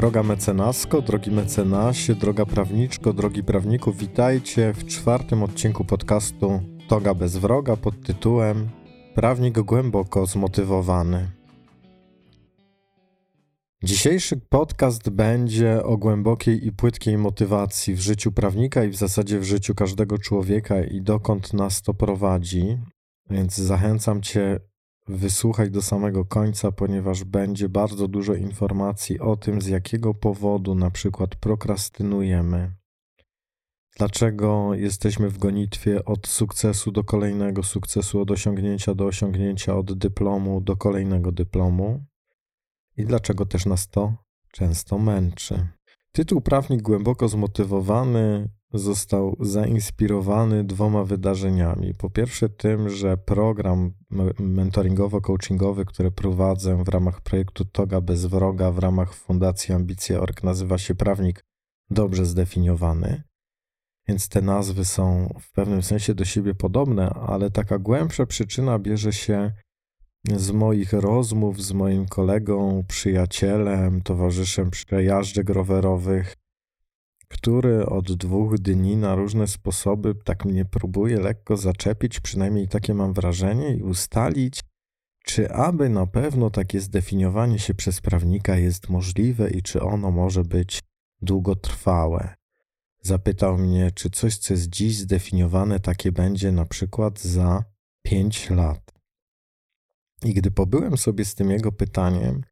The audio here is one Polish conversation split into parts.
Droga mecenasko, drogi mecenasie, droga prawniczko, drogi prawniku, witajcie w czwartym odcinku podcastu Toga bez wroga pod tytułem Prawnik głęboko zmotywowany. Dzisiejszy podcast będzie o głębokiej i płytkiej motywacji w życiu prawnika i w zasadzie w życiu każdego człowieka i dokąd nas to prowadzi. Więc zachęcam Cię wysłuchać do samego końca, ponieważ będzie bardzo dużo informacji o tym, z jakiego powodu na przykład prokrastynujemy, dlaczego jesteśmy w gonitwie od sukcesu do kolejnego sukcesu, od osiągnięcia do osiągnięcia, od dyplomu do kolejnego dyplomu i dlaczego też nas to często męczy. Tytuł Prawnik głęboko zmotywowany został zainspirowany dwoma wydarzeniami. Po pierwsze, tym, że program mentoringowo-coachingowy, który prowadzę w ramach projektu Toga bez wroga, w ramach Fundacji Ambicje Org, nazywa się Prawnik Dobrze Zdefiniowany. Więc te nazwy są w pewnym sensie do siebie podobne, ale taka głębsza przyczyna bierze się z moich rozmów z moim kolegą, przyjacielem, towarzyszem przejażdżek rowerowych, który od dwóch dni na różne sposoby tak mnie próbuje lekko zaczepić, przynajmniej takie mam wrażenie, i ustalić, czy aby na pewno takie zdefiniowanie się przez prawnika jest możliwe i czy ono może być długotrwałe. Zapytał mnie, czy coś, co jest dziś zdefiniowane, takie będzie na przykład za pięć lat. I gdy pobyłem sobie z tym jego pytaniem,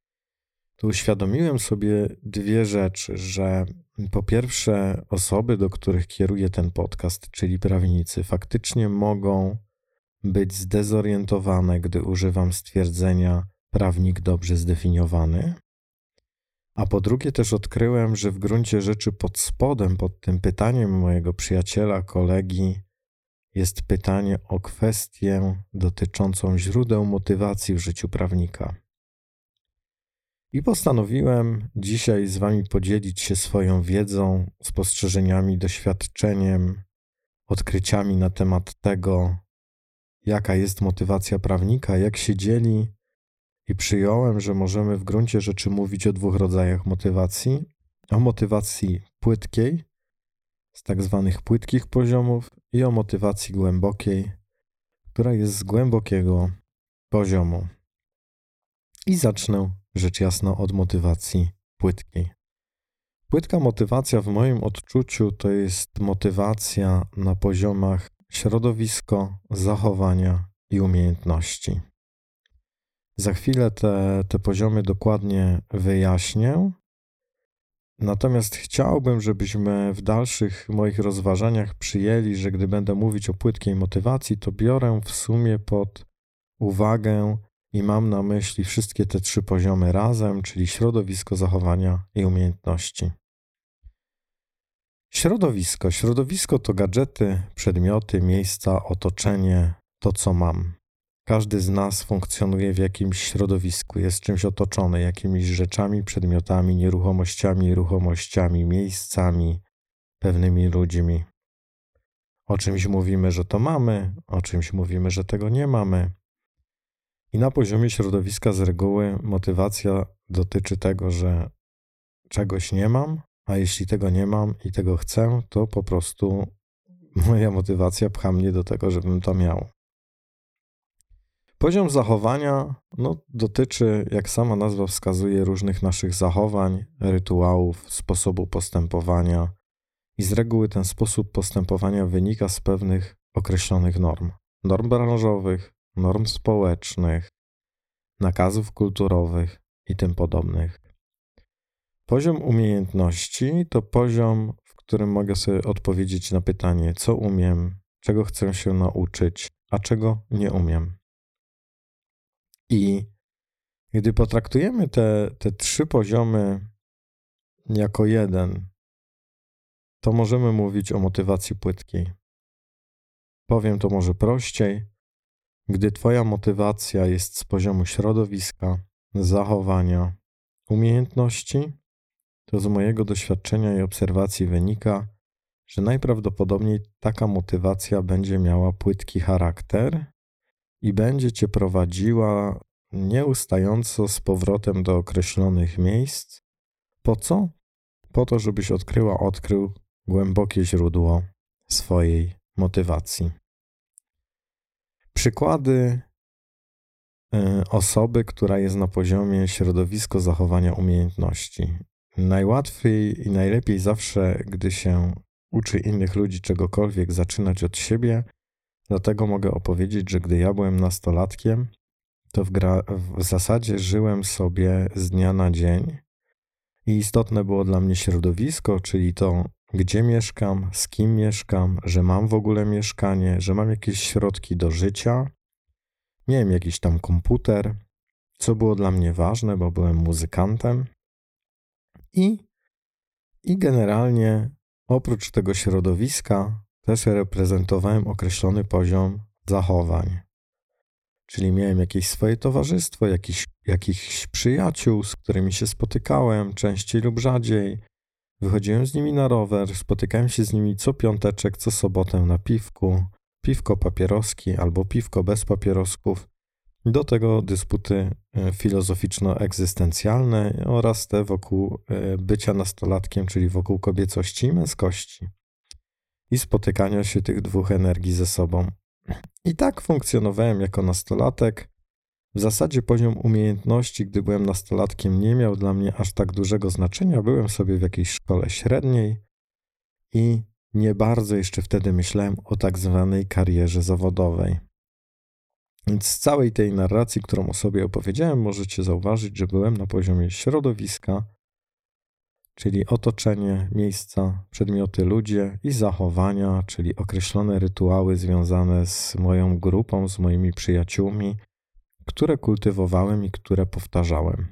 to uświadomiłem sobie dwie rzeczy, że po pierwsze, osoby, do których kieruje ten podcast, czyli prawnicy, faktycznie mogą być zdezorientowane, gdy używam stwierdzenia prawnik dobrze zdefiniowany. A po drugie, też odkryłem, że w gruncie rzeczy pod spodem, pod tym pytaniem mojego przyjaciela, kolegi, jest pytanie o kwestię dotyczącą źródeł motywacji w życiu prawnika. I postanowiłem dzisiaj z Wami podzielić się swoją wiedzą, spostrzeżeniami, doświadczeniem, odkryciami na temat tego, jaka jest motywacja prawnika, jak się dzieli, i przyjąłem, że możemy w gruncie rzeczy mówić o dwóch rodzajach motywacji: o motywacji płytkiej, z tak zwanych płytkich poziomów, i o motywacji głębokiej, która jest z głębokiego poziomu. I zacznę rzecz jasna od motywacji płytkiej. Płytka motywacja w moim odczuciu to jest motywacja na poziomach środowisko, zachowania i umiejętności. Za chwilę te, te poziomy dokładnie wyjaśnię. Natomiast chciałbym, żebyśmy w dalszych moich rozważaniach przyjęli, że gdy będę mówić o płytkiej motywacji, to biorę w sumie pod uwagę i mam na myśli wszystkie te trzy poziomy razem, czyli środowisko, zachowania i umiejętności. Środowisko. Środowisko to gadżety, przedmioty, miejsca, otoczenie, to co mam. Każdy z nas funkcjonuje w jakimś środowisku, jest czymś otoczony, jakimiś rzeczami, przedmiotami, nieruchomościami, ruchomościami, miejscami, pewnymi ludźmi. O czymś mówimy, że to mamy, o czymś mówimy, że tego nie mamy. I na poziomie środowiska z reguły motywacja dotyczy tego, że czegoś nie mam, a jeśli tego nie mam i tego chcę, to po prostu moja motywacja pcha mnie do tego, żebym to miał. Poziom zachowania no, dotyczy, jak sama nazwa wskazuje, różnych naszych zachowań, rytuałów, sposobu postępowania. I z reguły ten sposób postępowania wynika z pewnych określonych norm. Norm branżowych, norm społecznych, nakazów kulturowych i tym podobnych. Poziom umiejętności to poziom, w którym mogę sobie odpowiedzieć na pytanie, co umiem, czego chcę się nauczyć, a czego nie umiem. I gdy potraktujemy te, te trzy poziomy jako jeden, to możemy mówić o motywacji płytkiej. Powiem to może prościej. Gdy Twoja motywacja jest z poziomu środowiska, zachowania, umiejętności, to z mojego doświadczenia i obserwacji wynika, że najprawdopodobniej taka motywacja będzie miała płytki charakter i będzie Cię prowadziła nieustająco z powrotem do określonych miejsc, Po co? Po to, żebyś odkryła, odkrył głębokie źródło swojej motywacji. Przykłady e, osoby, która jest na poziomie środowisko zachowania umiejętności. Najłatwiej i najlepiej zawsze, gdy się uczy innych ludzi czegokolwiek, zaczynać od siebie. Dlatego mogę opowiedzieć, że gdy ja byłem nastolatkiem, to w, gra, w zasadzie żyłem sobie z dnia na dzień i istotne było dla mnie środowisko, czyli to, gdzie mieszkam, z kim mieszkam, że mam w ogóle mieszkanie, że mam jakieś środki do życia. Miałem jakiś tam komputer, co było dla mnie ważne, bo byłem muzykantem. I, i generalnie oprócz tego środowiska też reprezentowałem określony poziom zachowań. Czyli miałem jakieś swoje towarzystwo, jakiś, jakichś przyjaciół, z którymi się spotykałem częściej lub rzadziej. Wychodziłem z nimi na rower, spotykałem się z nimi co piąteczek, co sobotę na piwku, piwko papieroski albo piwko bez papierosków. Do tego dysputy e, filozoficzno-egzystencjalne oraz te wokół e, bycia nastolatkiem, czyli wokół kobiecości i męskości i spotykania się tych dwóch energii ze sobą. I tak funkcjonowałem jako nastolatek. W zasadzie poziom umiejętności, gdy byłem nastolatkiem, nie miał dla mnie aż tak dużego znaczenia. Byłem sobie w jakiejś szkole średniej i nie bardzo jeszcze wtedy myślałem o tak zwanej karierze zawodowej. Więc z całej tej narracji, którą o sobie opowiedziałem, możecie zauważyć, że byłem na poziomie środowiska, czyli otoczenie, miejsca, przedmioty, ludzie i zachowania, czyli określone rytuały związane z moją grupą, z moimi przyjaciółmi, które kultywowałem i które powtarzałem.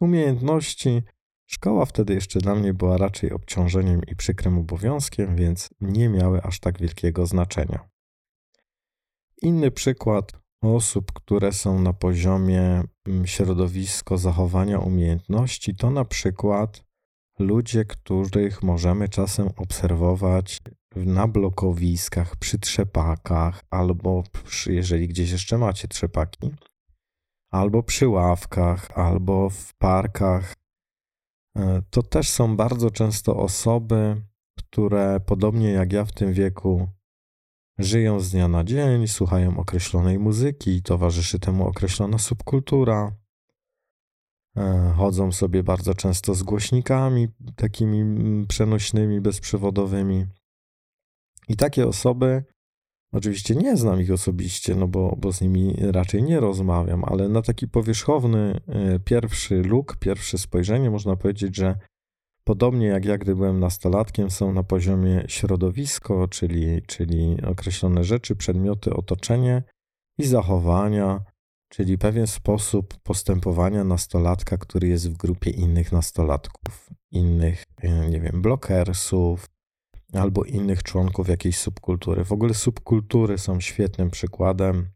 Umiejętności. Szkoła wtedy jeszcze dla mnie była raczej obciążeniem i przykrym obowiązkiem, więc nie miały aż tak wielkiego znaczenia. Inny przykład osób, które są na poziomie mm, środowisko zachowania umiejętności, to na przykład ludzie, których możemy czasem obserwować na blokowiskach, przy trzepakach, albo przy, jeżeli gdzieś jeszcze macie trzepaki, albo przy ławkach, albo w parkach. E, to też są bardzo często osoby, które podobnie jak ja w tym wieku żyją z dnia na dzień, słuchają określonej muzyki, towarzyszy temu określona subkultura E, chodzą sobie bardzo często z głośnikami takimi mm, przenośnymi, bezprzewodowymi. I takie osoby, oczywiście nie znam ich osobiście, no bo, bo z nimi raczej nie rozmawiam, ale na taki powierzchowny e, pierwszy look, pierwsze spojrzenie można powiedzieć, że podobnie jak ja, gdy byłem nastolatkiem, są na poziomie środowisko, czyli, czyli określone rzeczy, przedmioty, otoczenie i zachowania, czyli pewien sposób postępowania nastolatka, który jest w grupie innych nastolatków, innych, e, nie wiem, blokersów albo innych członków jakiejś subkultury. W ogóle subkultury są świetnym przykładem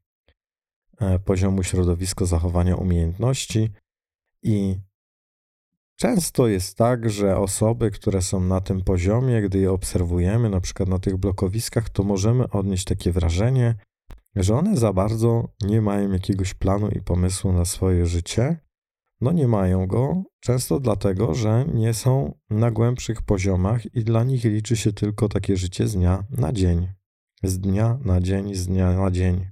e, poziomu środowiska zachowania umiejętności i Często jest tak, że osoby, które są na tym poziomie, gdy je obserwujemy, na przykład na tych blokowiskach, to możemy odnieść takie wrażenie, że one za bardzo nie mają jakiegoś planu i pomysłu na swoje życie. No nie mają go, często dlatego, że nie są na głębszych poziomach i dla nich liczy się tylko takie życie z dnia na dzień. Z dnia na dzień, z dnia na dzień.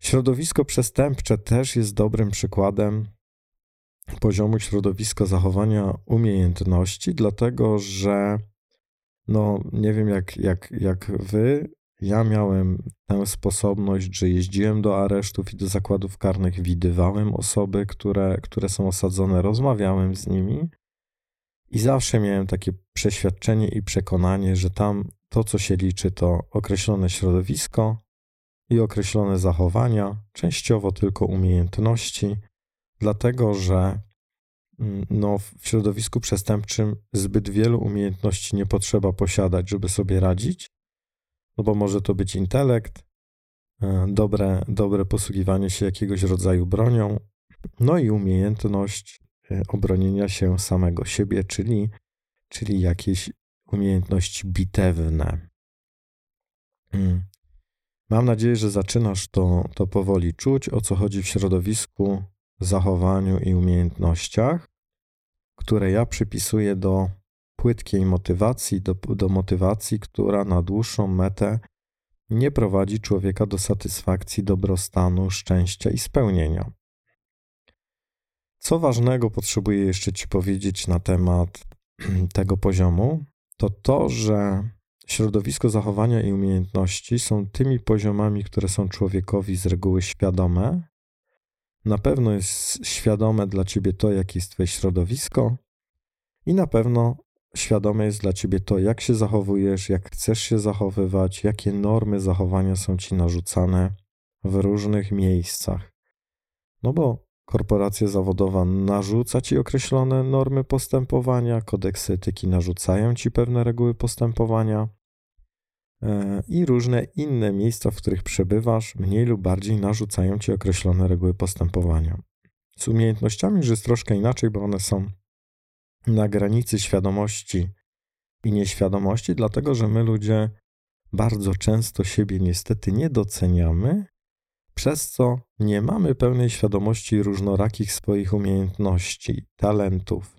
Środowisko przestępcze też jest dobrym przykładem poziomu środowiska zachowania umiejętności, dlatego że no nie wiem jak, jak, jak wy, ja miałem tę sposobność, że jeździłem do aresztów i do zakładów karnych, widywałem osoby, które, które są osadzone, rozmawiałem z nimi i zawsze miałem takie przeświadczenie i przekonanie, że tam to, co się liczy, to określone środowisko i określone zachowania, częściowo tylko umiejętności, dlatego że mm, no, w środowisku przestępczym zbyt wielu umiejętności nie potrzeba posiadać, żeby sobie radzić no bo może to być intelekt, e, dobre, dobre posługiwanie się jakiegoś rodzaju bronią, no i umiejętność e, obronienia się samego siebie, czyli, czyli jakieś umiejętności bitewne. Hmm. Mam nadzieję, że zaczynasz to, to powoli czuć, o co chodzi w środowisku, zachowaniu i umiejętnościach. które ja przypisuję do płytkiej motywacji, do, do motywacji, która na dłuższą metę nie prowadzi człowieka do satysfakcji, dobrostanu, szczęścia i spełnienia. Co ważnego potrzebuję jeszcze Ci powiedzieć na temat tego poziomu, to to, że środowisko zachowania i umiejętności są tymi poziomami, które są człowiekowi z reguły świadome. Na pewno jest świadome dla Ciebie to, jakie jest Twoje środowisko, i na pewno świadome jest dla ciebie to, jak się zachowujesz, jak chcesz się zachowywać, jakie normy zachowania są ci narzucane w różnych miejscach. No bo korporacja zawodowa narzuca ci określone normy postępowania, kodeksy etyki narzucają ci pewne reguły postępowania e, i różne inne miejsca, w których przebywasz, mniej lub bardziej narzucają ci określone reguły postępowania. Z umiejętnościami już jest troszkę inaczej, bo one są na granicy świadomości i nieświadomości, dlatego że my ludzie bardzo często siebie niestety nie doceniamy, przez co nie mamy pełnej świadomości różnorakich swoich umiejętności, talentów.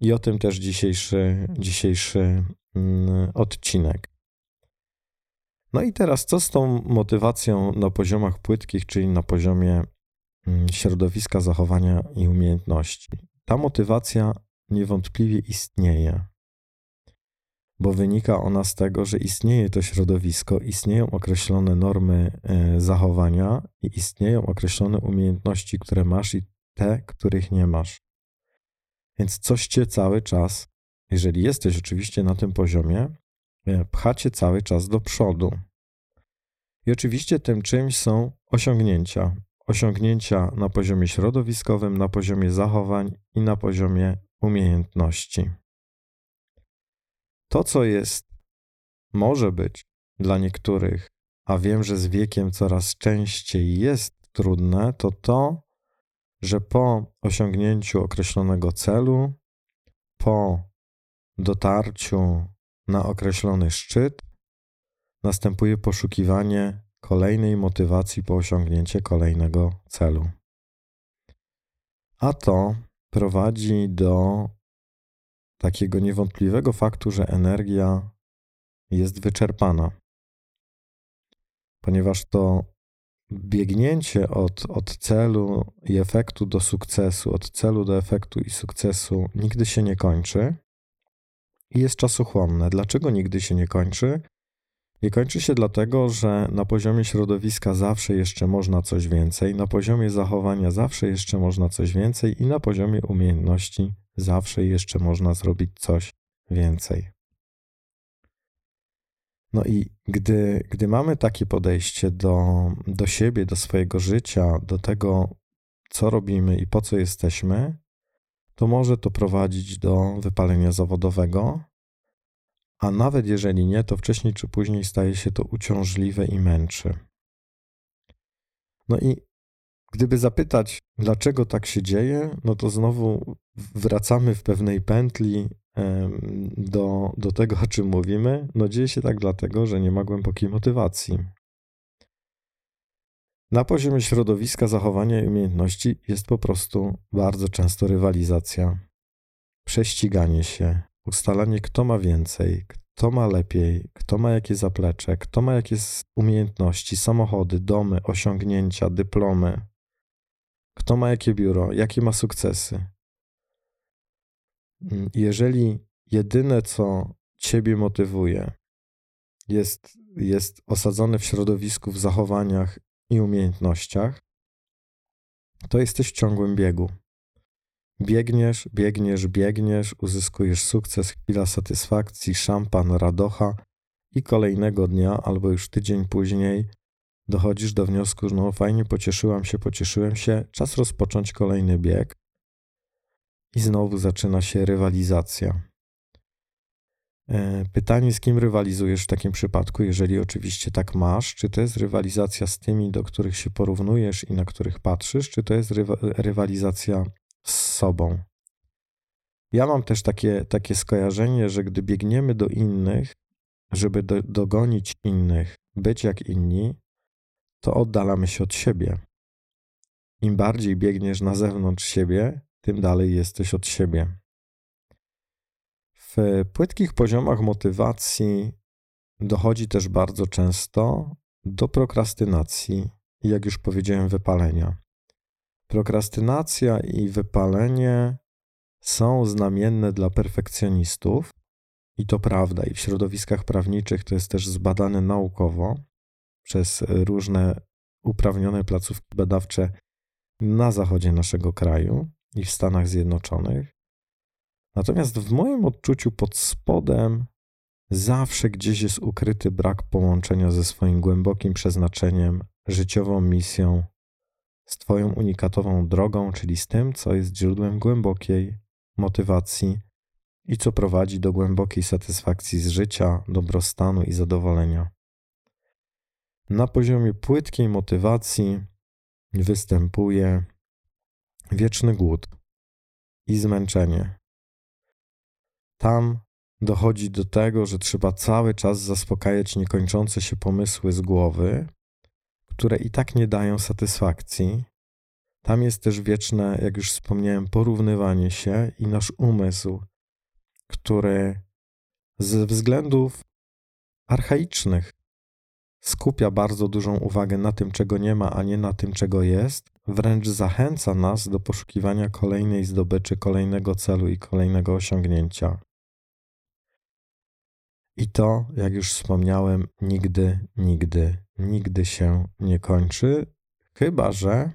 I o tym też dzisiejszy, dzisiejszy mm, odcinek. No i teraz, co z tą motywacją na poziomach płytkich, czyli na poziomie mm, środowiska zachowania i umiejętności? Ta motywacja niewątpliwie istnieje, bo wynika ona z tego, że istnieje to środowisko, istnieją określone normy e, zachowania i istnieją określone umiejętności, które masz i te, których nie masz. Więc coś cię cały czas, jeżeli jesteś oczywiście na tym poziomie, e, pchacie cały czas do przodu. I oczywiście tym czymś są osiągnięcia, osiągnięcia na poziomie środowiskowym, na poziomie zachowań i na poziomie umiejętności. To, co jest, może być dla niektórych, a wiem, że z wiekiem coraz częściej jest trudne, to to, że po osiągnięciu określonego celu, po dotarciu na określony szczyt, następuje poszukiwanie kolejnej motywacji po osiągnięcie kolejnego celu. A to prowadzi do takiego niewątpliwego faktu, że energia jest wyczerpana, ponieważ to biegnięcie od, od celu i efektu do sukcesu, od celu do efektu i sukcesu nigdy się nie kończy i jest czasochłonne. Dlaczego nigdy się nie kończy? I kończy się dlatego, że na poziomie środowiska zawsze jeszcze można coś więcej, na poziomie zachowania zawsze jeszcze można coś więcej i na poziomie umiejętności zawsze jeszcze można zrobić coś więcej. No i gdy, gdy mamy takie podejście do, do siebie, do swojego życia, do tego, co robimy i po co jesteśmy, to może to prowadzić do wypalenia zawodowego, a nawet jeżeli nie, to wcześniej czy później staje się to uciążliwe i męczy. No i gdyby zapytać, dlaczego tak się dzieje, no to znowu wracamy w pewnej pętli do, do tego, o czym mówimy. No dzieje się tak dlatego, że nie ma głębokiej motywacji. Na poziomie środowiska, zachowania i umiejętności jest po prostu bardzo często rywalizacja, prześciganie się, ustalanie, kto ma więcej, kto ma lepiej, kto ma jakie zaplecze, kto ma jakie umiejętności, samochody, domy, osiągnięcia, dyplomy, kto ma jakie biuro, jakie ma sukcesy. Mm, jeżeli jedyne, co ciebie motywuje, jest, jest osadzone w środowisku, w zachowaniach i umiejętnościach, to jesteś w ciągłym biegu. Biegniesz, biegniesz, biegniesz, uzyskujesz sukces, chwila satysfakcji, szampan, radocha i kolejnego dnia albo już tydzień później dochodzisz do wniosku, no fajnie, pocieszyłam się, pocieszyłem się, czas rozpocząć kolejny bieg i znowu zaczyna się rywalizacja. E, pytanie, z kim rywalizujesz w takim przypadku, jeżeli oczywiście tak masz? Czy to jest rywalizacja z tymi, do których się porównujesz i na których patrzysz, czy to jest rywalizacja z sobą. Ja mam też takie, takie skojarzenie, że gdy biegniemy do innych, żeby do, dogonić innych, być jak inni, to oddalamy się od siebie. Im bardziej biegniesz na zewnątrz siebie, tym dalej jesteś od siebie. W płytkich poziomach motywacji dochodzi też bardzo często do prokrastynacji i, jak już powiedziałem, wypalenia. Prokrastynacja i wypalenie są znamienne dla perfekcjonistów, i to prawda, i w środowiskach prawniczych to jest też zbadane naukowo przez różne uprawnione placówki badawcze na zachodzie naszego kraju i w Stanach Zjednoczonych. Natomiast w moim odczuciu pod spodem zawsze gdzieś jest ukryty brak połączenia ze swoim głębokim przeznaczeniem, życiową misją, z Twoją unikatową drogą, czyli z tym, co jest źródłem głębokiej motywacji i co prowadzi do głębokiej satysfakcji z życia, dobrostanu i zadowolenia. Na poziomie płytkiej motywacji występuje wieczny głód i zmęczenie. Tam dochodzi do tego, że trzeba cały czas zaspokajać niekończące się pomysły z głowy, które i tak nie dają satysfakcji. Tam jest też wieczne, jak już wspomniałem, porównywanie się i nasz umysł, który ze względów archaicznych skupia bardzo dużą uwagę na tym, czego nie ma, a nie na tym, czego jest, wręcz zachęca nas do poszukiwania kolejnej zdobyczy, kolejnego celu i kolejnego osiągnięcia. I to, jak już wspomniałem, nigdy, nigdy, nigdy się nie kończy, chyba że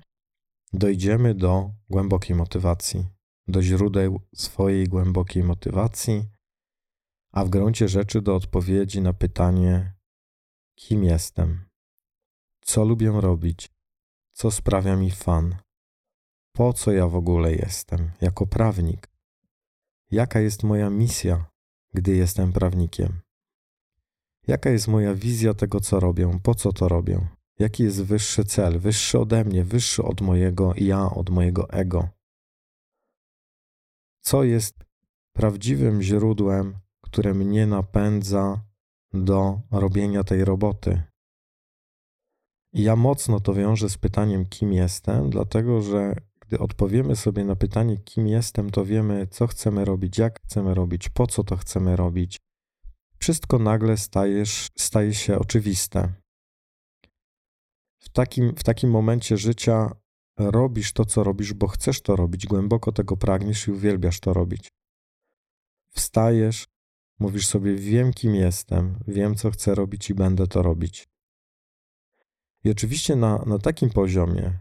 dojdziemy do głębokiej motywacji, do źródeł swojej głębokiej motywacji, a w gruncie rzeczy do odpowiedzi na pytanie, kim jestem, co lubię robić, co sprawia mi fan, po co ja w ogóle jestem jako prawnik, jaka jest moja misja, gdy jestem prawnikiem. Jaka jest moja wizja tego, co robię? Po co to robię? Jaki jest wyższy cel, wyższy ode mnie, wyższy od mojego ja, od mojego ego? Co jest prawdziwym źródłem, które mnie napędza do robienia tej roboty? I ja mocno to wiążę z pytaniem, kim jestem, dlatego że gdy odpowiemy sobie na pytanie, kim jestem, to wiemy, co chcemy robić, jak chcemy robić, po co to chcemy robić, wszystko nagle stajesz, staje się oczywiste. W takim, w takim momencie życia robisz to, co robisz, bo chcesz to robić, głęboko tego pragniesz i uwielbiasz to robić. Wstajesz, mówisz sobie: Wiem, kim jestem, wiem, co chcę robić i będę to robić. I oczywiście na, na takim poziomie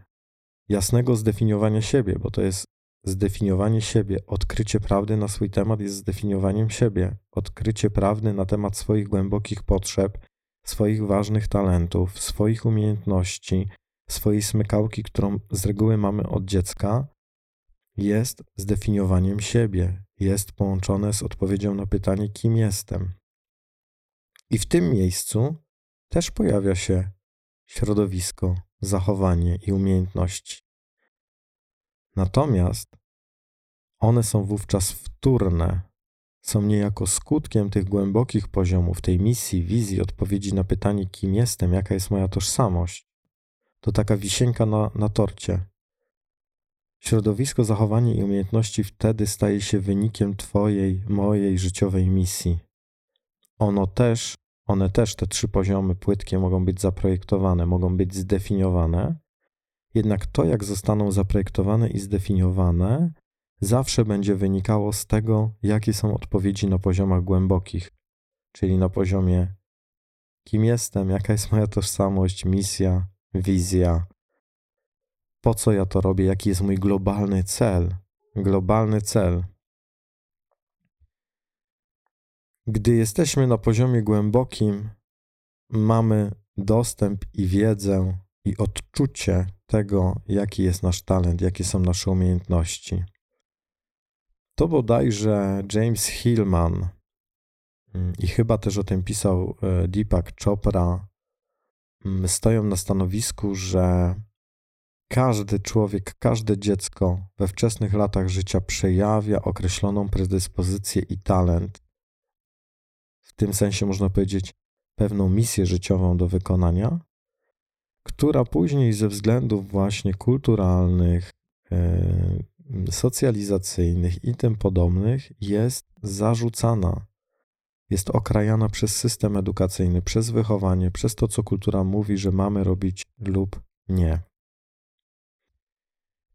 jasnego zdefiniowania siebie, bo to jest Zdefiniowanie siebie, odkrycie prawdy na swój temat jest zdefiniowaniem siebie. Odkrycie prawdy na temat swoich głębokich potrzeb, swoich ważnych talentów, swoich umiejętności, swojej smykałki, którą z reguły mamy od dziecka, jest zdefiniowaniem siebie, jest połączone z odpowiedzią na pytanie, kim jestem. I w tym miejscu też pojawia się środowisko, zachowanie i umiejętności. Natomiast one są wówczas wtórne, są niejako skutkiem tych głębokich poziomów, tej misji, wizji, odpowiedzi na pytanie, kim jestem, jaka jest moja tożsamość. To taka wisienka na, na torcie. Środowisko, zachowanie i umiejętności wtedy staje się wynikiem Twojej, mojej życiowej misji. Ono też, one też, te trzy poziomy płytkie mogą być zaprojektowane, mogą być zdefiniowane, jednak to, jak zostaną zaprojektowane i zdefiniowane, zawsze będzie wynikało z tego, jakie są odpowiedzi na poziomach głębokich, czyli na poziomie kim jestem, jaka jest moja tożsamość, misja, wizja, po co ja to robię, jaki jest mój globalny cel. Globalny cel. Gdy jesteśmy na poziomie głębokim, mamy dostęp i wiedzę i odczucie tego, jaki jest nasz talent, jakie są nasze umiejętności. To bodajże James Hillman mm, i chyba też o tym pisał e, Deepak Chopra, mm, stoją na stanowisku, że każdy człowiek, każde dziecko we wczesnych latach życia przejawia określoną predyspozycję i talent. W tym sensie można powiedzieć pewną misję życiową do wykonania, która później ze względów właśnie kulturalnych, e, socjalizacyjnych i tym podobnych jest zarzucana. Jest okrajana przez system edukacyjny, przez wychowanie, przez to, co kultura mówi, że mamy robić lub nie.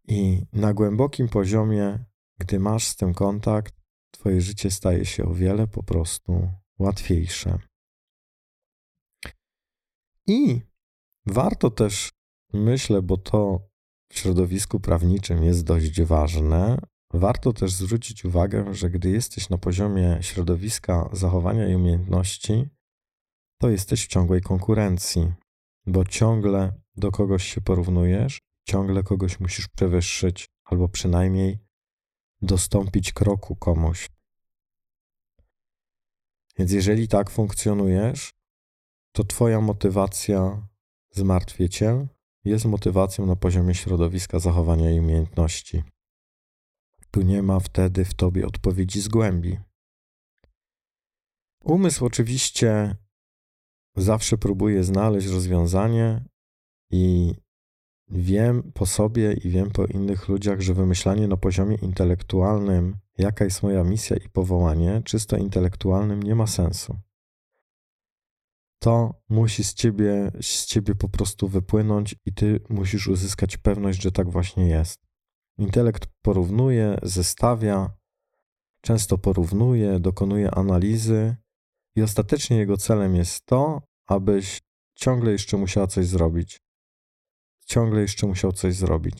I na głębokim poziomie, gdy masz z tym kontakt, Twoje życie staje się o wiele po prostu łatwiejsze. I warto też, myślę, bo to w środowisku prawniczym jest dość ważne, warto też zwrócić uwagę, że gdy jesteś na poziomie środowiska zachowania i umiejętności, to jesteś w ciągłej konkurencji, bo ciągle do kogoś się porównujesz, ciągle kogoś musisz przewyższyć, albo przynajmniej dostąpić kroku komuś. Więc jeżeli tak funkcjonujesz, to Twoja motywacja zmartwie Cię jest motywacją na poziomie środowiska zachowania i umiejętności. Tu nie ma wtedy w Tobie odpowiedzi z głębi. Umysł oczywiście zawsze próbuje znaleźć rozwiązanie i Wiem po sobie i wiem po innych ludziach, że wymyślanie na poziomie intelektualnym, jaka jest moja misja i powołanie, czysto intelektualnym, nie ma sensu. To musi z ciebie, z ciebie po prostu wypłynąć i ty musisz uzyskać pewność, że tak właśnie jest. Intelekt porównuje, zestawia, często porównuje, dokonuje analizy i ostatecznie jego celem jest to, abyś ciągle jeszcze musiała coś zrobić ciągle jeszcze musiał coś zrobić.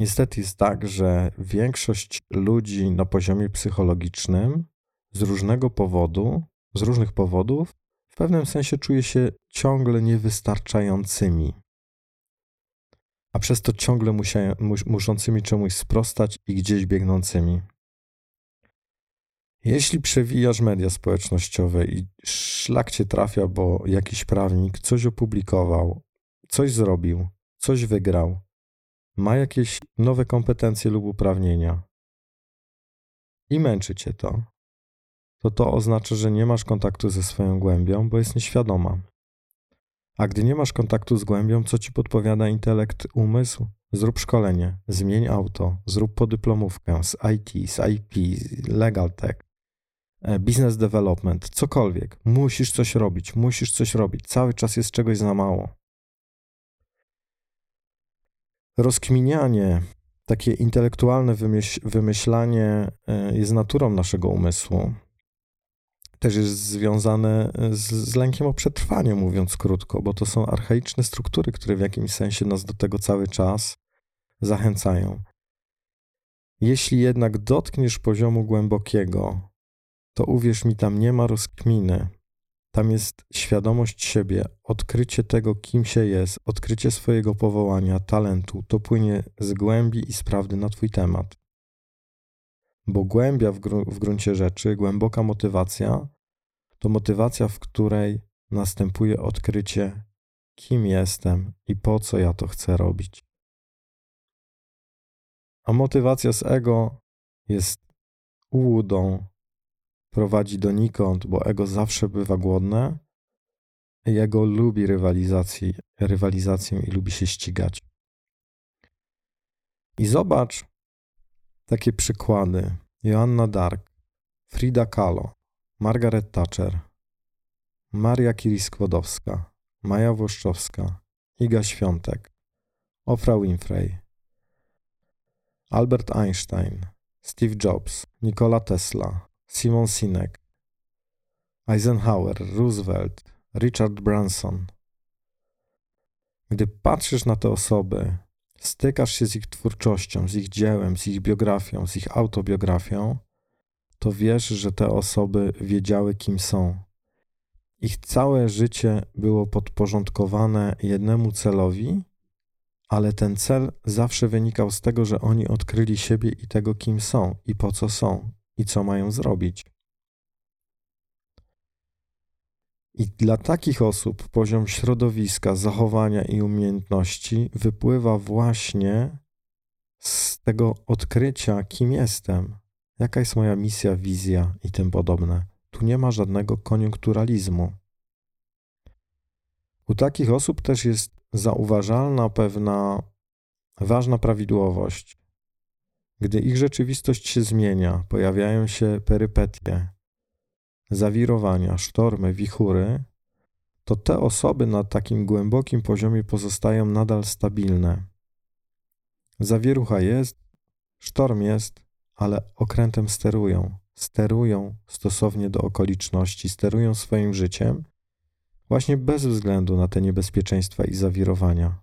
Niestety jest tak, że większość ludzi na poziomie psychologicznym z różnego powodu, z różnych powodów, w pewnym sensie czuje się ciągle niewystarczającymi, a przez to ciągle musia, muszącymi czemuś sprostać i gdzieś biegnącymi. Jeśli przewijasz media społecznościowe i szlak cię trafia, bo jakiś prawnik coś opublikował, coś zrobił, coś wygrał, ma jakieś nowe kompetencje lub uprawnienia i męczy cię to, to to oznacza, że nie masz kontaktu ze swoją głębią, bo jest nieświadoma. A gdy nie masz kontaktu z głębią, co ci podpowiada intelekt, umysł? Zrób szkolenie, zmień auto, zrób podyplomówkę z IT, z IP, legal tech, e, business development, cokolwiek. Musisz coś robić, musisz coś robić. Cały czas jest czegoś za mało rozkminianie, takie intelektualne wymyśl, wymyślanie e, jest naturą naszego umysłu. Też jest związane z, z lękiem o przetrwanie, mówiąc krótko, bo to są archaiczne struktury, które w jakimś sensie nas do tego cały czas zachęcają. Jeśli jednak dotkniesz poziomu głębokiego, to uwierz mi, tam nie ma rozkminy, tam jest świadomość siebie, odkrycie tego, kim się jest, odkrycie swojego powołania, talentu. To płynie z głębi i z prawdy na Twój temat. Bo głębia w, gru w gruncie rzeczy, głęboka motywacja, to motywacja, w której następuje odkrycie, kim jestem i po co ja to chcę robić. A motywacja z ego jest ułudą, prowadzi donikąd, bo ego zawsze bywa głodne. Ego lubi rywalizację i lubi się ścigać. I zobacz takie przykłady. Joanna Dark, Frida Kahlo, Margaret Thatcher, Maria Curie-Skłodowska, Maja Włoszczowska, Iga Świątek, Oprah Winfrey, Albert Einstein, Steve Jobs, Nikola Tesla, Simon Sinek, Eisenhower, Roosevelt, Richard Branson. Gdy patrzysz na te osoby, stykasz się z ich twórczością, z ich dziełem, z ich biografią, z ich autobiografią, to wiesz, że te osoby wiedziały, kim są. Ich całe życie było podporządkowane jednemu celowi, ale ten cel zawsze wynikał z tego, że oni odkryli siebie i tego, kim są i po co są i co mają zrobić. I dla takich osób poziom środowiska, zachowania i umiejętności wypływa właśnie z tego odkrycia, kim jestem, jaka jest moja misja, wizja i tym podobne. Tu nie ma żadnego koniunkturalizmu. U takich osób też jest zauważalna pewna ważna prawidłowość. Gdy ich rzeczywistość się zmienia, pojawiają się perypetie, zawirowania, sztormy, wichury, to te osoby na takim głębokim poziomie pozostają nadal stabilne. Zawierucha jest, sztorm jest, ale okrętem sterują. Sterują stosownie do okoliczności, sterują swoim życiem, właśnie bez względu na te niebezpieczeństwa i zawirowania,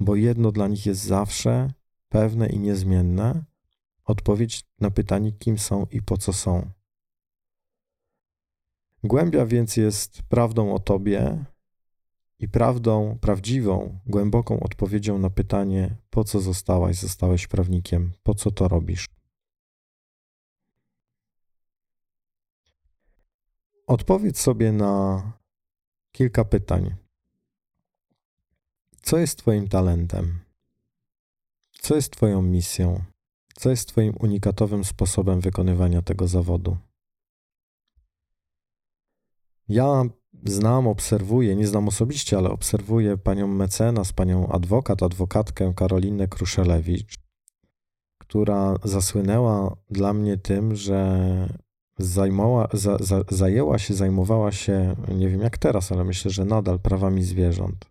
bo jedno dla nich jest zawsze pewne i niezmienne odpowiedź na pytanie, kim są i po co są. Głębia więc jest prawdą o Tobie i prawdą, prawdziwą, głęboką odpowiedzią na pytanie, po co zostałaś, zostałeś prawnikiem, po co to robisz. Odpowiedz sobie na kilka pytań. Co jest Twoim talentem? Co jest Twoją misją? Co jest Twoim unikatowym sposobem wykonywania tego zawodu? Ja znam, obserwuję, nie znam osobiście, ale obserwuję panią mecenas, panią adwokat, adwokatkę Karolinę Kruszelewicz, która zasłynęła dla mnie tym, że zajmowała, za, za, zajęła się, zajmowała się, nie wiem jak teraz, ale myślę, że nadal prawami zwierząt.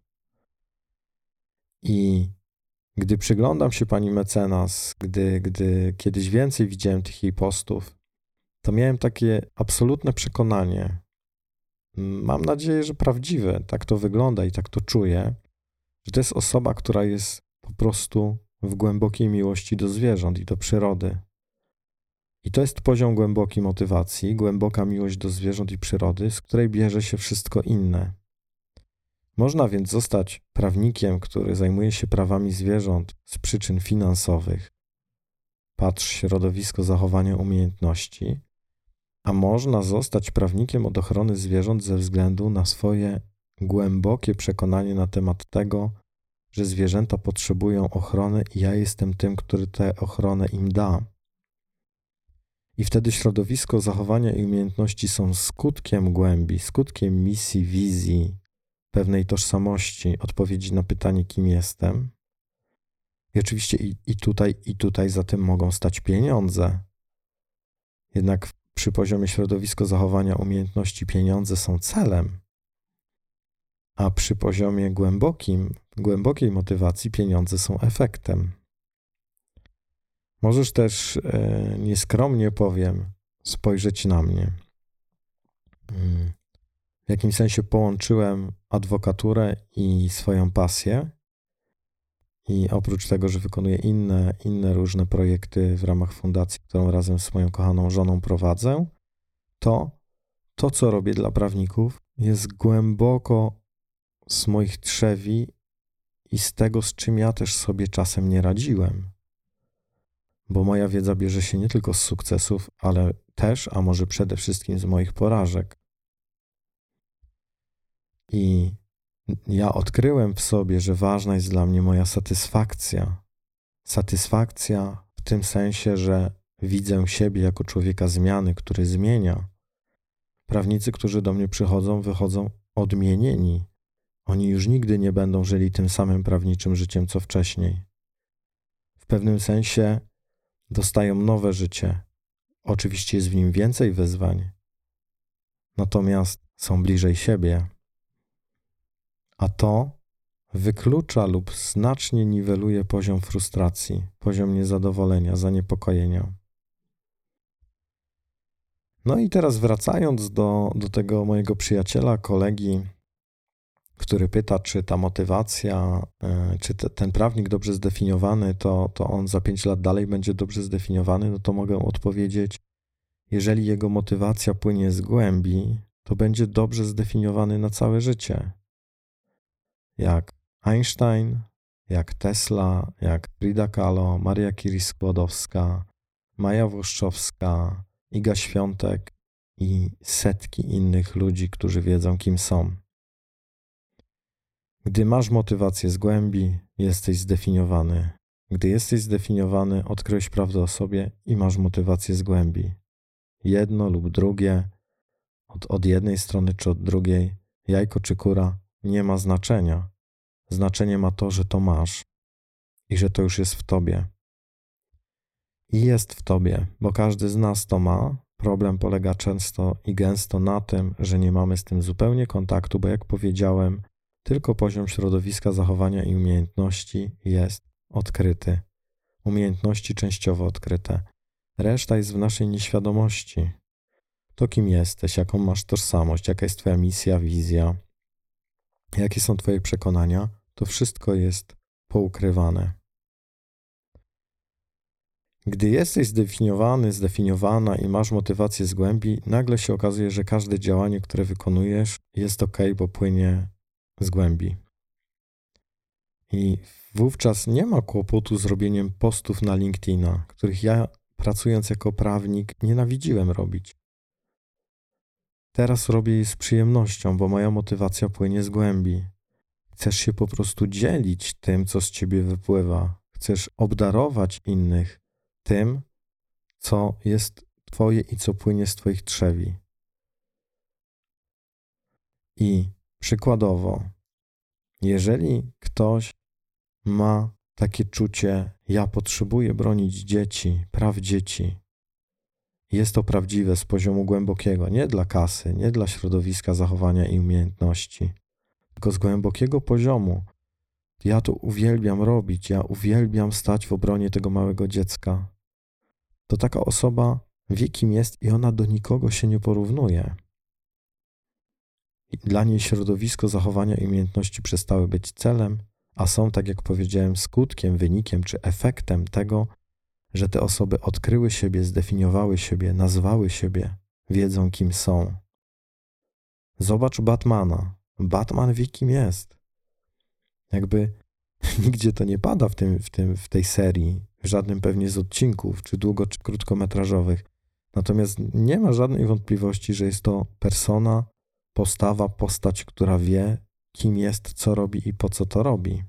I gdy przyglądam się pani mecenas, gdy, gdy kiedyś więcej widziałem tych jej postów, to miałem takie absolutne przekonanie, mam nadzieję, że prawdziwe, tak to wygląda i tak to czuję, że to jest osoba, która jest po prostu w głębokiej miłości do zwierząt i do przyrody. I to jest poziom głębokiej motywacji, głęboka miłość do zwierząt i przyrody, z której bierze się wszystko inne. Można więc zostać prawnikiem, który zajmuje się prawami zwierząt z przyczyn finansowych. Patrz środowisko zachowania umiejętności, a można zostać prawnikiem od ochrony zwierząt ze względu na swoje głębokie przekonanie na temat tego, że zwierzęta potrzebują ochrony i ja jestem tym, który tę ochronę im da. I wtedy środowisko zachowania i umiejętności są skutkiem głębi, skutkiem misji, wizji, pewnej tożsamości, odpowiedzi na pytanie, kim jestem. I oczywiście i, i tutaj, i tutaj za tym mogą stać pieniądze. Jednak przy poziomie środowisko zachowania umiejętności pieniądze są celem, a przy poziomie głębokim, głębokiej motywacji pieniądze są efektem. Możesz też, e, nieskromnie powiem, spojrzeć na mnie. Mm. W jakimś sensie połączyłem adwokaturę i swoją pasję. I oprócz tego, że wykonuję inne, inne różne projekty w ramach fundacji, którą razem z moją kochaną żoną prowadzę, to to, co robię dla prawników, jest głęboko z moich trzewi i z tego, z czym ja też sobie czasem nie radziłem. Bo moja wiedza bierze się nie tylko z sukcesów, ale też, a może przede wszystkim z moich porażek. I ja odkryłem w sobie, że ważna jest dla mnie moja satysfakcja. Satysfakcja w tym sensie, że widzę siebie jako człowieka zmiany, który zmienia. Prawnicy, którzy do mnie przychodzą, wychodzą odmienieni. Oni już nigdy nie będą żyli tym samym prawniczym życiem, co wcześniej. W pewnym sensie dostają nowe życie. Oczywiście jest w nim więcej wyzwań, natomiast są bliżej siebie a to wyklucza lub znacznie niweluje poziom frustracji, poziom niezadowolenia, zaniepokojenia. No i teraz wracając do, do tego mojego przyjaciela, kolegi, który pyta, czy ta motywacja, e, czy te, ten prawnik dobrze zdefiniowany, to, to on za pięć lat dalej będzie dobrze zdefiniowany, no to mogę odpowiedzieć, jeżeli jego motywacja płynie z głębi, to będzie dobrze zdefiniowany na całe życie jak Einstein, jak Tesla, jak Frida Kahlo, Maria Curie-Skłodowska, Maja Włoszczowska, Iga Świątek i setki innych ludzi, którzy wiedzą, kim są. Gdy masz motywację z głębi, jesteś zdefiniowany. Gdy jesteś zdefiniowany, odkryłeś prawdę o sobie i masz motywację z głębi. Jedno lub drugie, od, od jednej strony czy od drugiej, jajko czy kura, nie ma znaczenia. Znaczenie ma to, że to masz i że to już jest w tobie. i jest w tobie, bo każdy z nas to ma. Problem polega często i gęsto na tym, że nie mamy z tym zupełnie kontaktu, bo jak powiedziałem, tylko poziom środowiska zachowania i umiejętności jest odkryty. Umiejętności częściowo odkryte. Reszta jest w naszej nieświadomości. To kim jesteś, jaką masz tożsamość, jaka jest Twoja misja, wizja, jakie są Twoje przekonania, to wszystko jest poukrywane. Gdy jesteś zdefiniowany, zdefiniowana i masz motywację z głębi, nagle się okazuje, że każde działanie, które wykonujesz, jest ok, bo płynie z głębi. I wówczas nie ma kłopotu z robieniem postów na LinkedIna, których ja, pracując jako prawnik, nienawidziłem robić. Teraz robię je z przyjemnością, bo moja motywacja płynie z głębi. Chcesz się po prostu dzielić tym, co z ciebie wypływa. Chcesz obdarować innych tym, co jest Twoje i co płynie z Twoich trzewi. I przykładowo, jeżeli ktoś ma takie czucie, ja potrzebuję bronić dzieci, praw dzieci, jest to prawdziwe z poziomu głębokiego, nie dla kasy, nie dla środowiska zachowania i umiejętności, tylko z głębokiego poziomu. Ja to uwielbiam robić, ja uwielbiam stać w obronie tego małego dziecka to taka osoba wie, kim jest i ona do nikogo się nie porównuje. Dla niej środowisko zachowania i umiejętności przestały być celem, a są, tak jak powiedziałem, skutkiem, wynikiem czy efektem tego, że te osoby odkryły siebie, zdefiniowały siebie, nazwały siebie, wiedzą, kim są. Zobacz Batmana. Batman wie, kim jest. Jakby nigdzie to nie pada w, tym, w, tym, w tej serii, żadnym pewnie z odcinków, czy długo, czy krótkometrażowych. Natomiast nie ma żadnej wątpliwości, że jest to persona, postawa, postać, która wie, kim jest, co robi i po co to robi.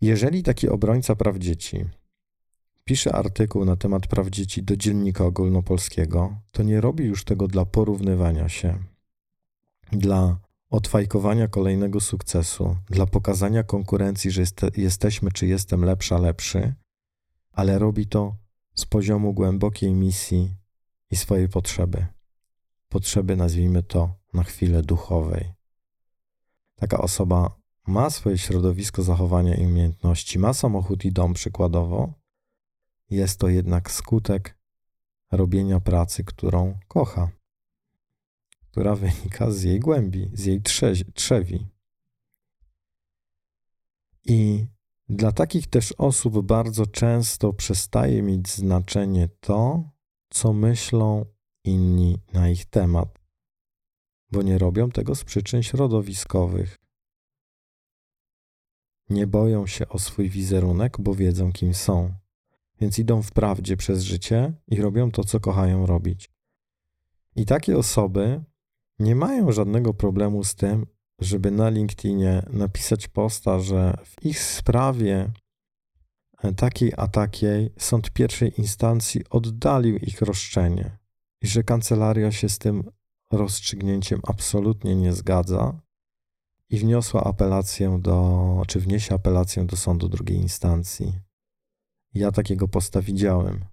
Jeżeli taki obrońca praw dzieci pisze artykuł na temat praw dzieci do dziennika ogólnopolskiego, to nie robi już tego dla porównywania się, dla odfajkowania kolejnego sukcesu, dla pokazania konkurencji, że jest, jesteśmy czy jestem lepsza, lepszy, ale robi to z poziomu głębokiej misji i swojej potrzeby. Potrzeby, nazwijmy to na chwilę duchowej. Taka osoba ma swoje środowisko zachowania i umiejętności, ma samochód i dom przykładowo, jest to jednak skutek robienia pracy, którą kocha która wynika z jej głębi, z jej trzewi. I dla takich też osób bardzo często przestaje mieć znaczenie to, co myślą inni na ich temat, bo nie robią tego z przyczyn środowiskowych. Nie boją się o swój wizerunek, bo wiedzą, kim są, więc idą w prawdzie przez życie i robią to, co kochają robić. I takie osoby nie mają żadnego problemu z tym, żeby na LinkedInie napisać posta, że w ich sprawie e, takiej a takiej sąd pierwszej instancji oddalił ich roszczenie i że kancelaria się z tym rozstrzygnięciem absolutnie nie zgadza i wniosła apelację do, czy wniesie apelację do sądu drugiej instancji. Ja takiego posta widziałem.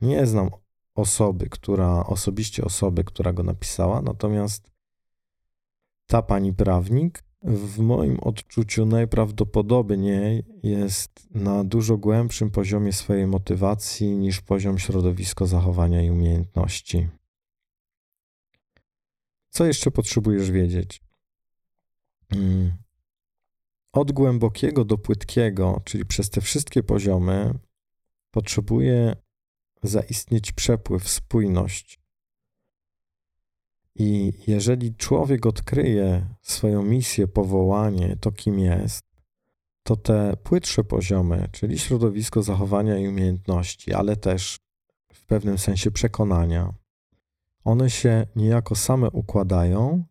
Nie znam osoby, która, osobiście osoby, która go napisała, natomiast ta pani prawnik w moim odczuciu najprawdopodobniej jest na dużo głębszym poziomie swojej motywacji niż poziom środowisko zachowania i umiejętności. Co jeszcze potrzebujesz wiedzieć? Mm. Od głębokiego do płytkiego, czyli przez te wszystkie poziomy, potrzebuje zaistnieć przepływ, spójność. I jeżeli człowiek odkryje swoją misję, powołanie, to kim jest, to te płytsze poziomy, czyli środowisko zachowania i umiejętności, ale też w pewnym sensie przekonania, one się niejako same układają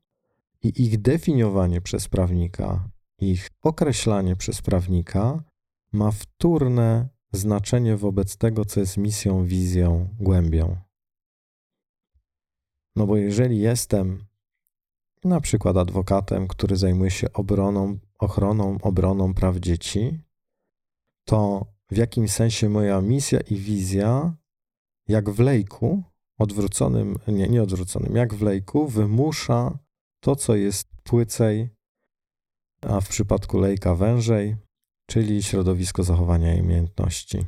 i ich definiowanie przez prawnika, ich określanie przez prawnika ma wtórne znaczenie wobec tego, co jest misją, wizją, głębią. No bo jeżeli jestem na przykład adwokatem, który zajmuje się obroną, ochroną, obroną praw dzieci, to w jakim sensie moja misja i wizja, jak w lejku, odwróconym, nie, nie odwróconym, jak w lejku, wymusza to, co jest płycej, a w przypadku lejka wężej, czyli środowisko zachowania i umiejętności.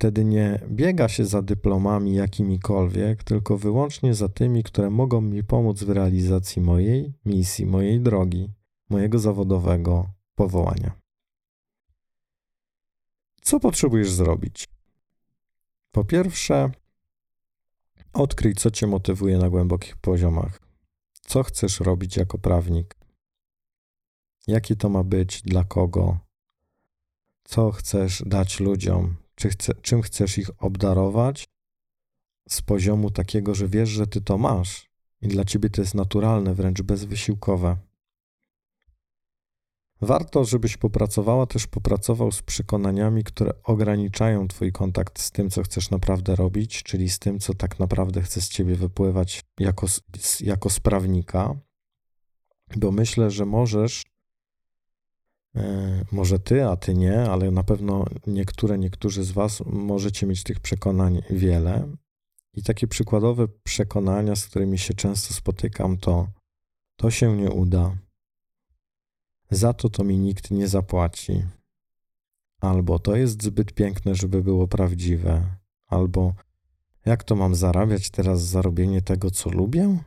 Wtedy nie biega się za dyplomami jakimikolwiek, tylko wyłącznie za tymi, które mogą mi pomóc w realizacji mojej misji, mojej drogi, mojego zawodowego powołania. Co potrzebujesz zrobić? Po pierwsze, odkryj, co cię motywuje na głębokich poziomach. Co chcesz robić jako prawnik? Jakie to ma być, dla kogo? Co chcesz dać ludziom? Czy chce, czym chcesz ich obdarować? Z poziomu takiego, że wiesz, że ty to masz i dla ciebie to jest naturalne, wręcz bezwysiłkowe. Warto, żebyś popracowała, też popracował z przekonaniami, które ograniczają Twój kontakt z tym, co chcesz naprawdę robić, czyli z tym, co tak naprawdę chce z Ciebie wypływać jako, jako sprawnika, bo myślę, że możesz, może Ty, a Ty nie, ale na pewno niektóre, niektórzy z Was możecie mieć tych przekonań wiele. I takie przykładowe przekonania, z którymi się często spotykam, to to się nie uda za to to mi nikt nie zapłaci. Albo to jest zbyt piękne, żeby było prawdziwe, albo jak to mam zarabiać teraz zarobienie tego, co lubię?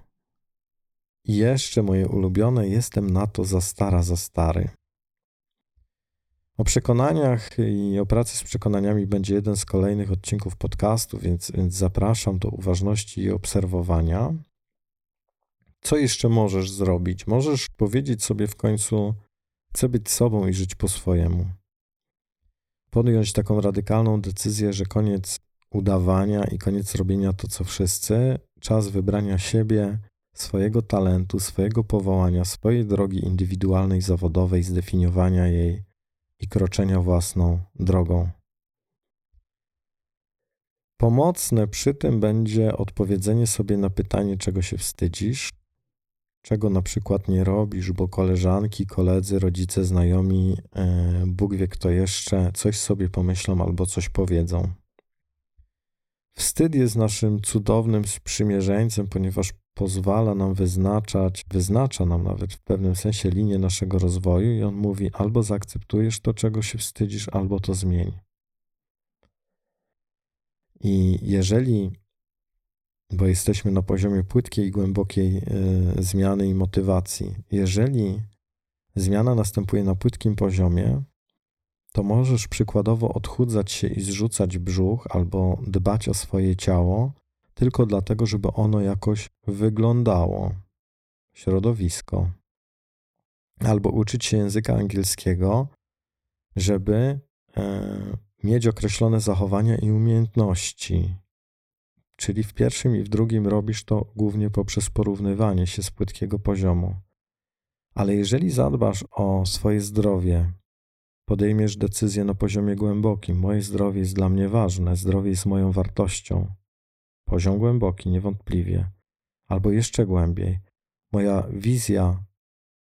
I jeszcze moje ulubione, jestem na to za stara, za stary. O przekonaniach i o pracy z przekonaniami będzie jeden z kolejnych odcinków podcastu, więc, więc zapraszam do uważności i obserwowania. Co jeszcze możesz zrobić? Możesz powiedzieć sobie w końcu, Chcę być sobą i żyć po swojemu. Podjąć taką radykalną decyzję, że koniec udawania i koniec robienia to, co wszyscy, czas wybrania siebie, swojego talentu, swojego powołania, swojej drogi indywidualnej, zawodowej, zdefiniowania jej i kroczenia własną drogą. Pomocne przy tym będzie odpowiedzenie sobie na pytanie, czego się wstydzisz, czego na przykład nie robisz, bo koleżanki, koledzy, rodzice, znajomi, e, Bóg wie kto jeszcze, coś sobie pomyślą albo coś powiedzą. Wstyd jest naszym cudownym sprzymierzeńcem, ponieważ pozwala nam wyznaczać, wyznacza nam nawet w pewnym sensie linię naszego rozwoju, i on mówi: albo zaakceptujesz to, czego się wstydzisz, albo to zmień. I jeżeli bo jesteśmy na poziomie płytkiej i głębokiej y, zmiany i motywacji. Jeżeli zmiana następuje na płytkim poziomie, to możesz przykładowo odchudzać się i zrzucać brzuch albo dbać o swoje ciało tylko dlatego, żeby ono jakoś wyglądało. Środowisko. Albo uczyć się języka angielskiego, żeby e, mieć określone zachowania i umiejętności, Czyli w pierwszym i w drugim robisz to głównie poprzez porównywanie się z płytkiego poziomu. Ale jeżeli zadbasz o swoje zdrowie, podejmiesz decyzję na poziomie głębokim, moje zdrowie jest dla mnie ważne, zdrowie jest moją wartością. Poziom głęboki, niewątpliwie. Albo jeszcze głębiej, moja wizja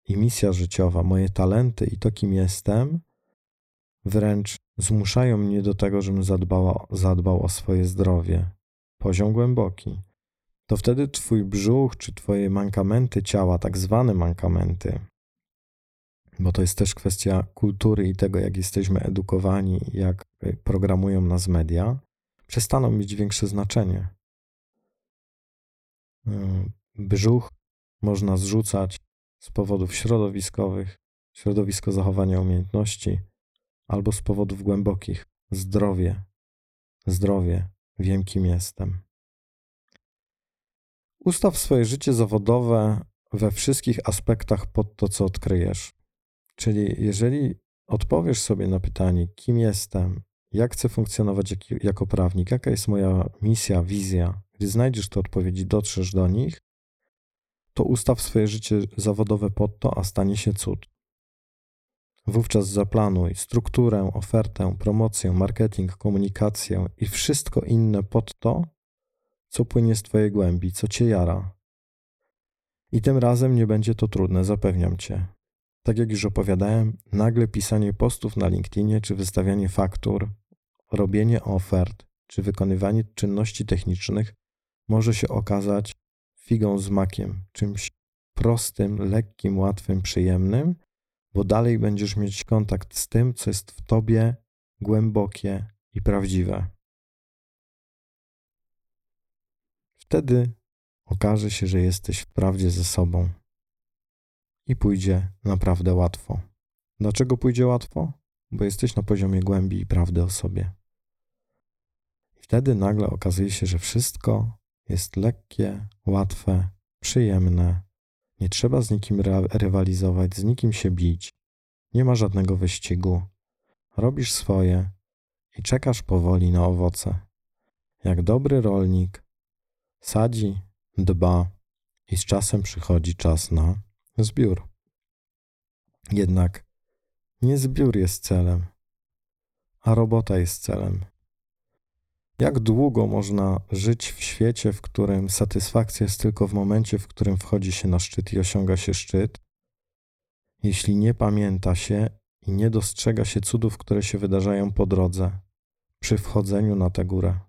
i misja życiowa, moje talenty i to, kim jestem, wręcz zmuszają mnie do tego, żebym zadbała, zadbał o swoje zdrowie poziom głęboki, to wtedy twój brzuch czy twoje mankamenty ciała, tak zwane mankamenty, bo to jest też kwestia kultury i tego, jak jesteśmy edukowani, jak y, programują nas media, przestaną mieć większe znaczenie. Y, brzuch można zrzucać z powodów środowiskowych, środowisko zachowania umiejętności, albo z powodów głębokich, zdrowie, zdrowie, Wiem, kim jestem. Ustaw swoje życie zawodowe we wszystkich aspektach pod to, co odkryjesz. Czyli jeżeli odpowiesz sobie na pytanie, kim jestem, jak chcę funkcjonować jak, jako prawnik, jaka jest moja misja, wizja, gdy znajdziesz te odpowiedzi, dotrzesz do nich, to ustaw swoje życie zawodowe pod to, a stanie się cud. Wówczas zaplanuj strukturę, ofertę, promocję, marketing, komunikację i wszystko inne pod to, co płynie z Twojej głębi, co Cię jara. I tym razem nie będzie to trudne, zapewniam Cię. tak jak już opowiadałem, nagle pisanie postów na LinkedInie, czy wystawianie faktur, robienie ofert, czy wykonywanie czynności technicznych może się okazać figą z makiem, czymś prostym, lekkim, łatwym, przyjemnym, bo dalej będziesz mieć kontakt z tym, co jest w tobie głębokie i prawdziwe. Wtedy okaże się, że jesteś wprawdzie ze sobą i pójdzie naprawdę łatwo. Dlaczego pójdzie łatwo? Bo jesteś na poziomie głębi i prawdy o sobie. I wtedy nagle okazuje się, że wszystko jest lekkie, łatwe, przyjemne. Nie trzeba z nikim rywalizować, z nikim się bić. Nie ma żadnego wyścigu. Robisz swoje i czekasz powoli na owoce. Jak dobry rolnik sadzi, dba i z czasem przychodzi czas na zbiór. Jednak nie zbiór jest celem, a robota jest celem. Jak długo można żyć w świecie, w którym satysfakcja jest tylko w momencie, w którym wchodzi się na szczyt i osiąga się szczyt, jeśli nie pamięta się i nie dostrzega się cudów, które się wydarzają po drodze, przy wchodzeniu na tę górę?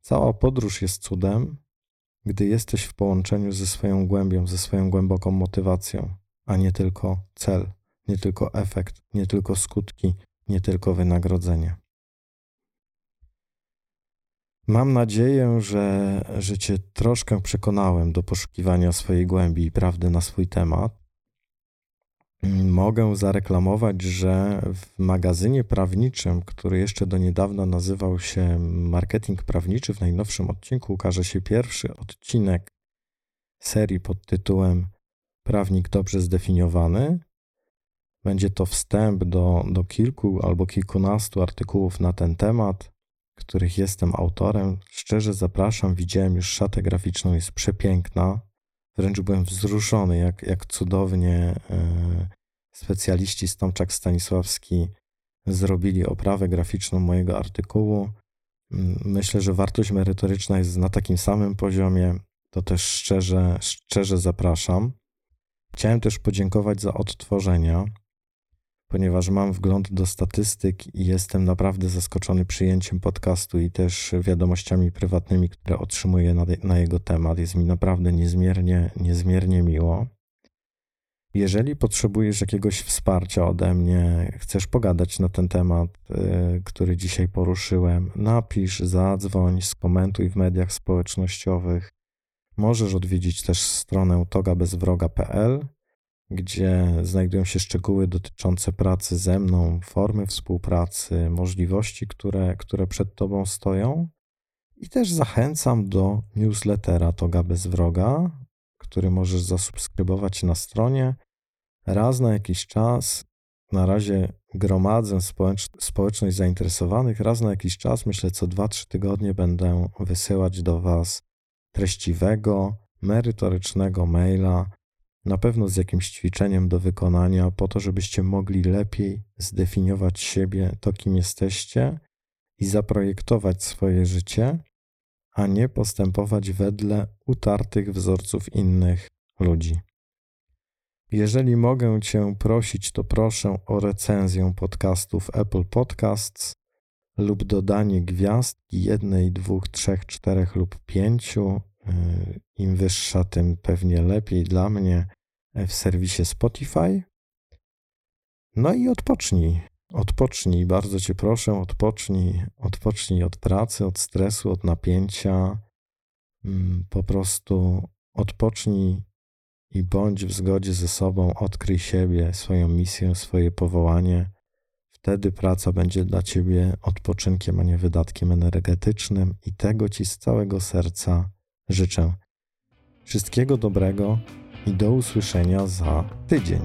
Cała podróż jest cudem, gdy jesteś w połączeniu ze swoją głębią, ze swoją głęboką motywacją, a nie tylko cel, nie tylko efekt, nie tylko skutki, nie tylko wynagrodzenie. Mam nadzieję, że, że Cię troszkę przekonałem do poszukiwania swojej głębi i prawdy na swój temat. Mogę zareklamować, że w magazynie prawniczym, który jeszcze do niedawna nazywał się Marketing Prawniczy, w najnowszym odcinku ukaże się pierwszy odcinek serii pod tytułem Prawnik dobrze zdefiniowany. Będzie to wstęp do, do kilku albo kilkunastu artykułów na ten temat, których jestem autorem. Szczerze zapraszam, widziałem już szatę graficzną, jest przepiękna. Wręcz byłem wzruszony, jak, jak cudownie e, specjaliści Stomczak Stanisławski zrobili oprawę graficzną mojego artykułu. Mm, myślę, że wartość merytoryczna jest na takim samym poziomie. To też szczerze, szczerze zapraszam. Chciałem też podziękować za odtworzenia, ponieważ mam wgląd do statystyk i jestem naprawdę zaskoczony przyjęciem podcastu i też wiadomościami prywatnymi, które otrzymuję na, na jego temat. Jest mi naprawdę niezmiernie, niezmiernie miło. Jeżeli potrzebujesz jakiegoś wsparcia ode mnie, chcesz pogadać na ten temat, y, który dzisiaj poruszyłem, napisz, zadzwoń, skomentuj w mediach społecznościowych. Możesz odwiedzić też stronę togabezwroga.pl, gdzie znajdują się szczegóły dotyczące pracy ze mną, formy współpracy, możliwości, które, które przed Tobą stoją. I też zachęcam do newslettera Toga Bez Wroga, który możesz zasubskrybować na stronie. Raz na jakiś czas, na razie gromadzę społecz społeczność zainteresowanych, raz na jakiś czas, myślę co 2-3 tygodnie, będę wysyłać do Was treściwego, merytorycznego maila, na pewno z jakimś ćwiczeniem do wykonania, po to, żebyście mogli lepiej zdefiniować siebie, to kim jesteście i zaprojektować swoje życie, a nie postępować wedle utartych wzorców innych ludzi. Jeżeli mogę Cię prosić, to proszę o recenzję podcastów Apple Podcasts lub dodanie gwiazdki jednej, dwóch, trzech, czterech lub pięciu. Y, Im wyższa, tym pewnie lepiej dla mnie w serwisie Spotify. No i odpocznij. Odpocznij, bardzo Cię proszę, odpocznij, odpocznij od pracy, od stresu, od napięcia. Mm, po prostu odpocznij i bądź w zgodzie ze sobą, odkryj siebie, swoją misję, swoje powołanie. Wtedy praca będzie dla Ciebie odpoczynkiem, a nie wydatkiem energetycznym, i tego Ci z całego serca życzę. Wszystkiego dobrego i do usłyszenia za tydzień.